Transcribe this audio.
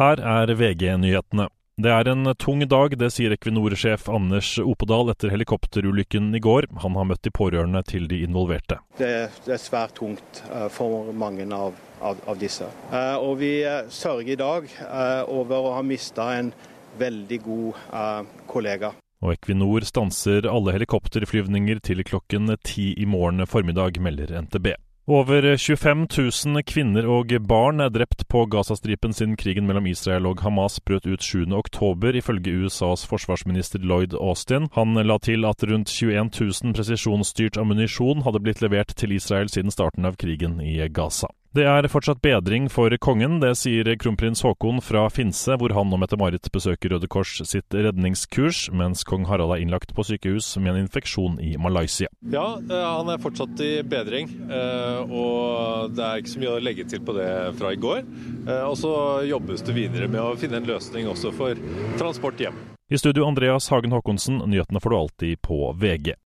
Her er VG-nyhetene. Det er en tung dag, det sier Equinor-sjef Anders Opedal etter helikopterulykken i går. Han har møtt de pårørende til de involverte. Det, det er svært tungt eh, for mange av, av, av disse. Eh, og vi eh, sørger i dag over å ha mista en veldig god kollega. Og Equinor stanser alle helikopterflyvninger til klokken ti i morgen formiddag, melder NTB. Over 25 000 kvinner og barn er drept på Gazastripen siden krigen mellom Israel og Hamas brøt ut 7.10, ifølge USAs forsvarsminister Lloyd Austin. Han la til at rundt 21 000 presisjonsstyrt ammunisjon hadde blitt levert til Israel siden starten av krigen i Gaza. Det er fortsatt bedring for kongen, det sier kronprins Haakon fra Finse, hvor han og Mette-Marit besøker Røde Kors sitt redningskurs, mens kong Harald er innlagt på sykehus med en infeksjon i Malaysia. Ja, eh, han er fortsatt i bedring, eh, og det er ikke så mye å legge til på det fra i går. Eh, og så jobbes det videre med å finne en løsning også for transport hjem. I studio Andreas Hagen Haakonsen, nyhetene får du alltid på VG.